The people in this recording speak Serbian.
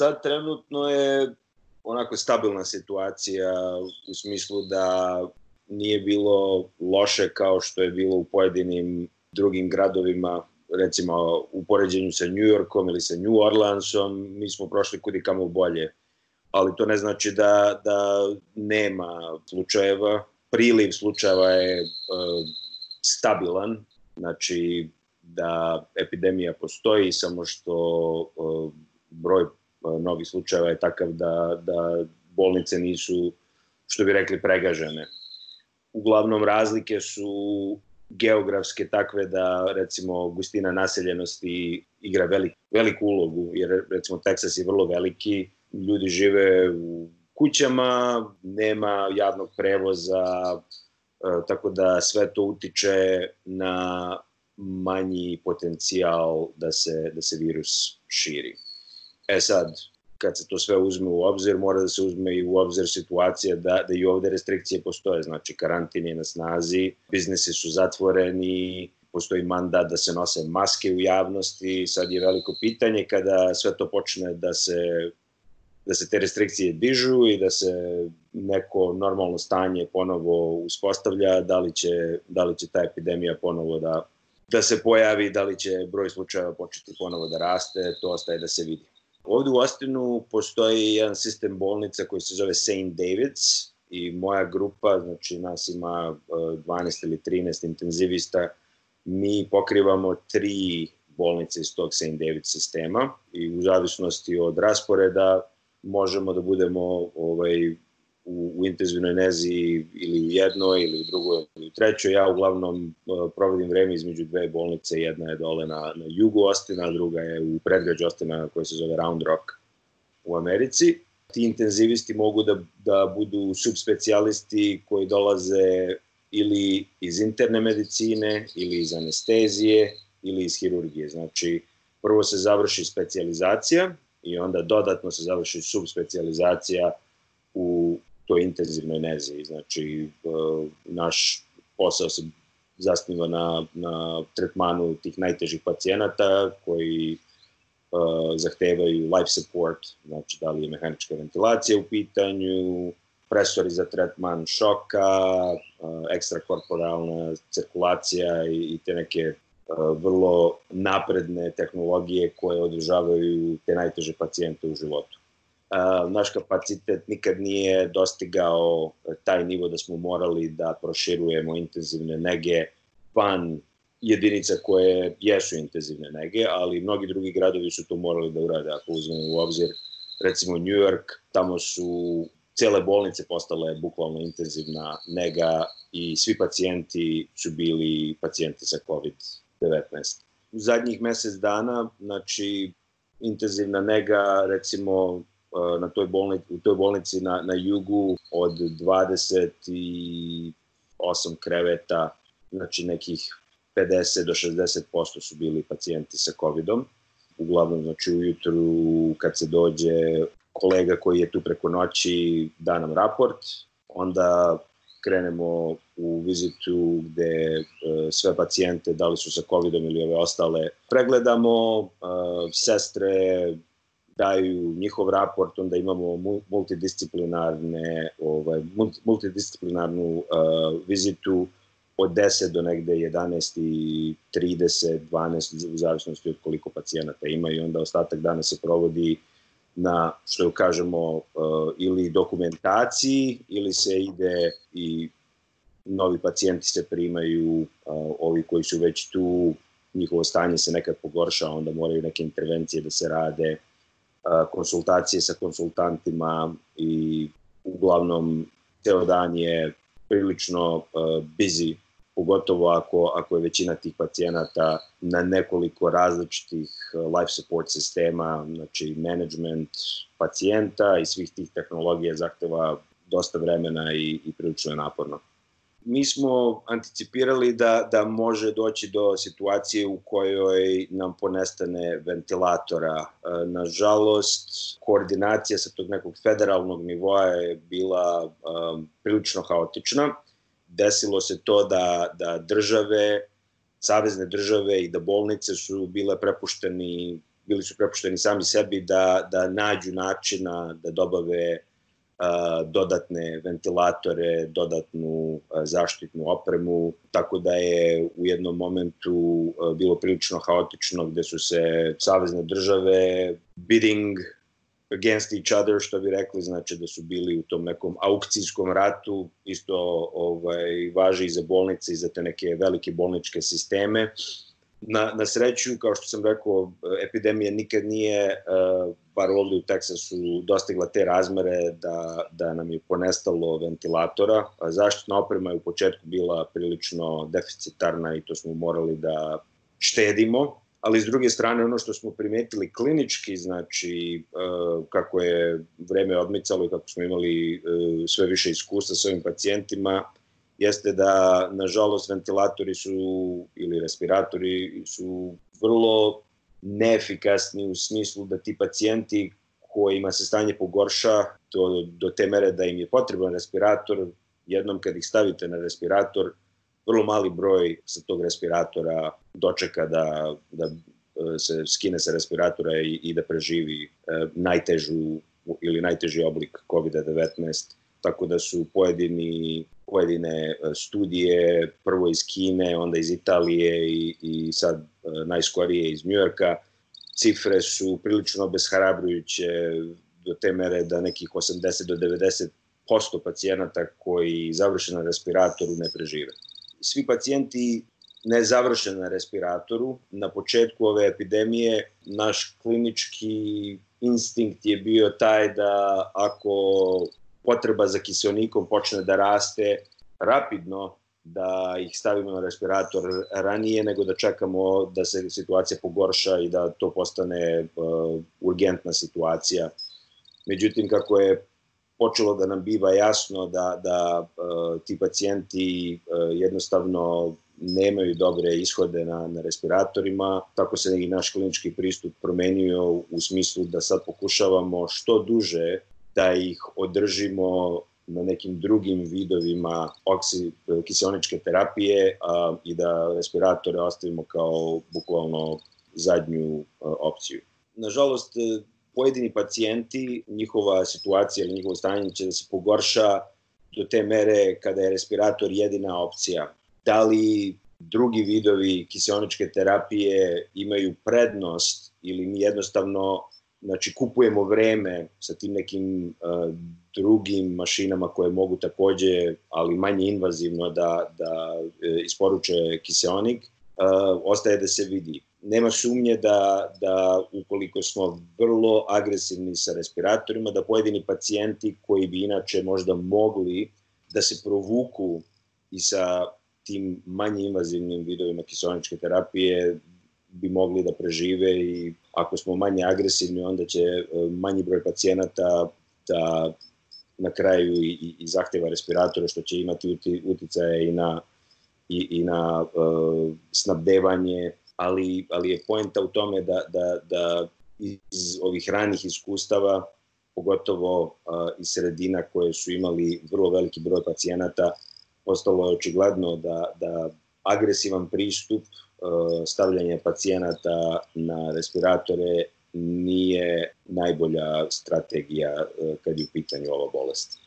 sad trenutno je onako stabilna situacija u smislu da nije bilo loše kao što je bilo u pojedinim drugim gradovima, recimo u poređenju sa New Yorkom ili sa New Orleansom, mi smo prošli kudi kamo bolje. Ali to ne znači da, da nema slučajeva. Priliv slučajeva je uh, stabilan, znači da epidemija postoji, samo što uh, broj uh, novih slučajeva je takav da, da bolnice nisu, što bi rekli, pregažene. Uglavnom razlike su geografske takve da recimo gustina naseljenosti igra velik, veliku ulogu, jer recimo Teksas je vrlo veliki, ljudi žive u kućama, nema javnog prevoza, e, tako da sve to utiče na manji potencijal da se, da se virus širi. E sad, kad se to sve uzme u obzir, mora da se uzme i u obzir situacija da, da i ovde restrikcije postoje, znači karantin je na snazi, biznesi su zatvoreni, postoji mandat da se nose maske u javnosti, sad je veliko pitanje kada sve to počne da se da se te restrikcije dižu i da se neko normalno stanje ponovo uspostavlja, da li će, da li će ta epidemija ponovo da, da se pojavi, da li će broj slučajeva početi ponovo da raste, to ostaje da se vidi. Ovde u Ostinu postoji jedan sistem bolnica koji se zove St. David's i moja grupa, znači nas ima 12 e, ili 13 intenzivista, mi pokrivamo tri bolnice iz tog St. David sistema i u zavisnosti od rasporeda možemo da budemo ovaj, u, u intenzivnoj nezi ili u jednoj ili u drugoj ili u trećoj. Ja uglavnom uh, provodim vreme između dve bolnice, jedna je dole na, na jugu Ostina, druga je u predgrađu Ostina koja se zove Round Rock u Americi. Ti intenzivisti mogu da, da budu subspecijalisti koji dolaze ili iz interne medicine, ili iz anestezije, ili iz hirurgije. Znači, prvo se završi specializacija i onda dodatno se završi subspecializacija u toj intenzivnoj nezi. Znači, e, naš posao se zasniva na, na tretmanu tih najtežih pacijenata koji uh, zahtevaju life support, znači da li je mehanička ventilacija u pitanju, presori za tretman šoka, uh, ekstrakorporalna cirkulacija i, te neke vrlo napredne tehnologije koje održavaju te najteže pacijente u životu naš kapacitet nikad nije dostigao taj nivo da smo morali da proširujemo intenzivne nege van jedinica koje jesu intenzivne nege, ali mnogi drugi gradovi su to morali da urade. Ako uzmemo u obzir, recimo New York, tamo su cele bolnice postale bukvalno intenzivna nega i svi pacijenti su bili pacijenti sa COVID-19. U zadnjih mesec dana, znači, intenzivna nega, recimo, na toj bolnici, u toj bolnici na, na jugu od 28 kreveta, znači nekih 50 do 60% su bili pacijenti sa COVID-om. Uglavnom, znači ujutru kad se dođe kolega koji je tu preko noći da nam raport, onda krenemo u vizitu gde e, sve pacijente, da li su sa COVID-om ili ove ostale, pregledamo, e, sestre daju njihov raport, onda imamo multidisciplinarne, ovaj, multidisciplinarnu uh, vizitu od 10 do negde 11 i 30, 12, u zavisnosti od koliko pacijenata ima i onda ostatak dana se provodi na, što kažemo, uh, ili dokumentaciji ili se ide i novi pacijenti se primaju, uh, ovi koji su već tu, njihovo stanje se nekad pogorša, onda moraju neke intervencije da se rade, konsultacije sa konsultantima i uglavnom ceo dan je prilično busy, pogotovo ako, ako je većina tih pacijenata na nekoliko različitih life support sistema, znači management pacijenta i svih tih tehnologija zahteva dosta vremena i, i prilično je naporno mi smo anticipirali da, da može doći do situacije u kojoj nam ponestane ventilatora. E, nažalost, koordinacija sa tog nekog federalnog nivoa je bila um, prilično haotična. Desilo se to da, da države, savezne države i da bolnice su bile prepušteni bili su prepušteni sami sebi da, da nađu načina da dobave dodatne ventilatore, dodatnu zaštitnu opremu, tako da je u jednom momentu bilo prilično haotično gde su se savezne države bidding against each other, što bi rekli, znači da su bili u tom nekom aukcijskom ratu, isto ovaj, važi i za bolnice i za te neke velike bolničke sisteme. Na, na sreću, kao što sam rekao, epidemija nikad nije, uh, bar ovde u Teksasu, dostigla te razmere da, da nam je ponestalo ventilatora. Zaštitna oprema je u početku bila prilično deficitarna i to smo morali da štedimo, ali s druge strane ono što smo primetili klinički, znači uh, kako je vreme odmicalo i kako smo imali uh, sve više iskustva sa ovim pacijentima, jeste da, nažalost, ventilatori su ili respiratori su vrlo neefikasni u smislu da ti pacijenti kojima se stanje pogorša do, do te mere da im je potreban respirator, jednom kad ih stavite na respirator, vrlo mali broj sa tog respiratora dočeka da, da e, se skine sa respiratora i, i da preživi e, najtežu ili najteži oblik COVID-19, tako da su pojedini pojedine e, studije, prvo iz Kine, onda iz Italije i, i sad e, najskorije iz Njujorka. Cifre su prilično obeshrabrujuće do te mere da nekih 80 do 90 posto pacijenata koji završe na respiratoru ne prežive. Svi pacijenti ne završe na respiratoru. Na početku ove epidemije naš klinički instinkt je bio taj da ako potreba za kiselnikom počne da raste rapidno, da ih stavimo na respirator ranije nego da čekamo da se situacija pogorša i da to postane uh, urgentna situacija. Međutim, kako je počelo da nam biva jasno da, da uh, ti pacijenti uh, jednostavno nemaju dobre ishode na, na respiratorima, tako se i naš klinički pristup promenio u smislu da sad pokušavamo što duže da ih održimo na nekim drugim vidovima oksi, terapije a, i da respiratore ostavimo kao bukvalno zadnju a, opciju. Nažalost, pojedini pacijenti, njihova situacija ili njihovo stanje će da se pogorša do te mere kada je respirator jedina opcija. Da li drugi vidovi kiselničke terapije imaju prednost ili mi jednostavno znači kupujemo vreme sa tim nekim uh, drugim mašinama koje mogu takođe, ali manje invazivno da, da uh, isporuče kiseonik, uh, ostaje da se vidi. Nema sumnje da, da ukoliko smo vrlo agresivni sa respiratorima, da pojedini pacijenti koji bi inače možda mogli da se provuku i sa tim manje invazivnim vidovima kiselničke terapije bi mogli da prežive i ako smo manje agresivni, onda će e, manji broj pacijenata da na kraju i, i zahteva respiratore, što će imati uticaje i na, i, i na uh, snabdevanje, ali, ali je poenta u tome da, da, da iz ovih ranih iskustava, pogotovo uh, iz sredina koje su imali vrlo veliki broj pacijenata, postalo je očigledno da, da agresivan pristup E, stavljanje pacijenata na respiratore nije najbolja strategija e, kad je u pitanju ova bolest.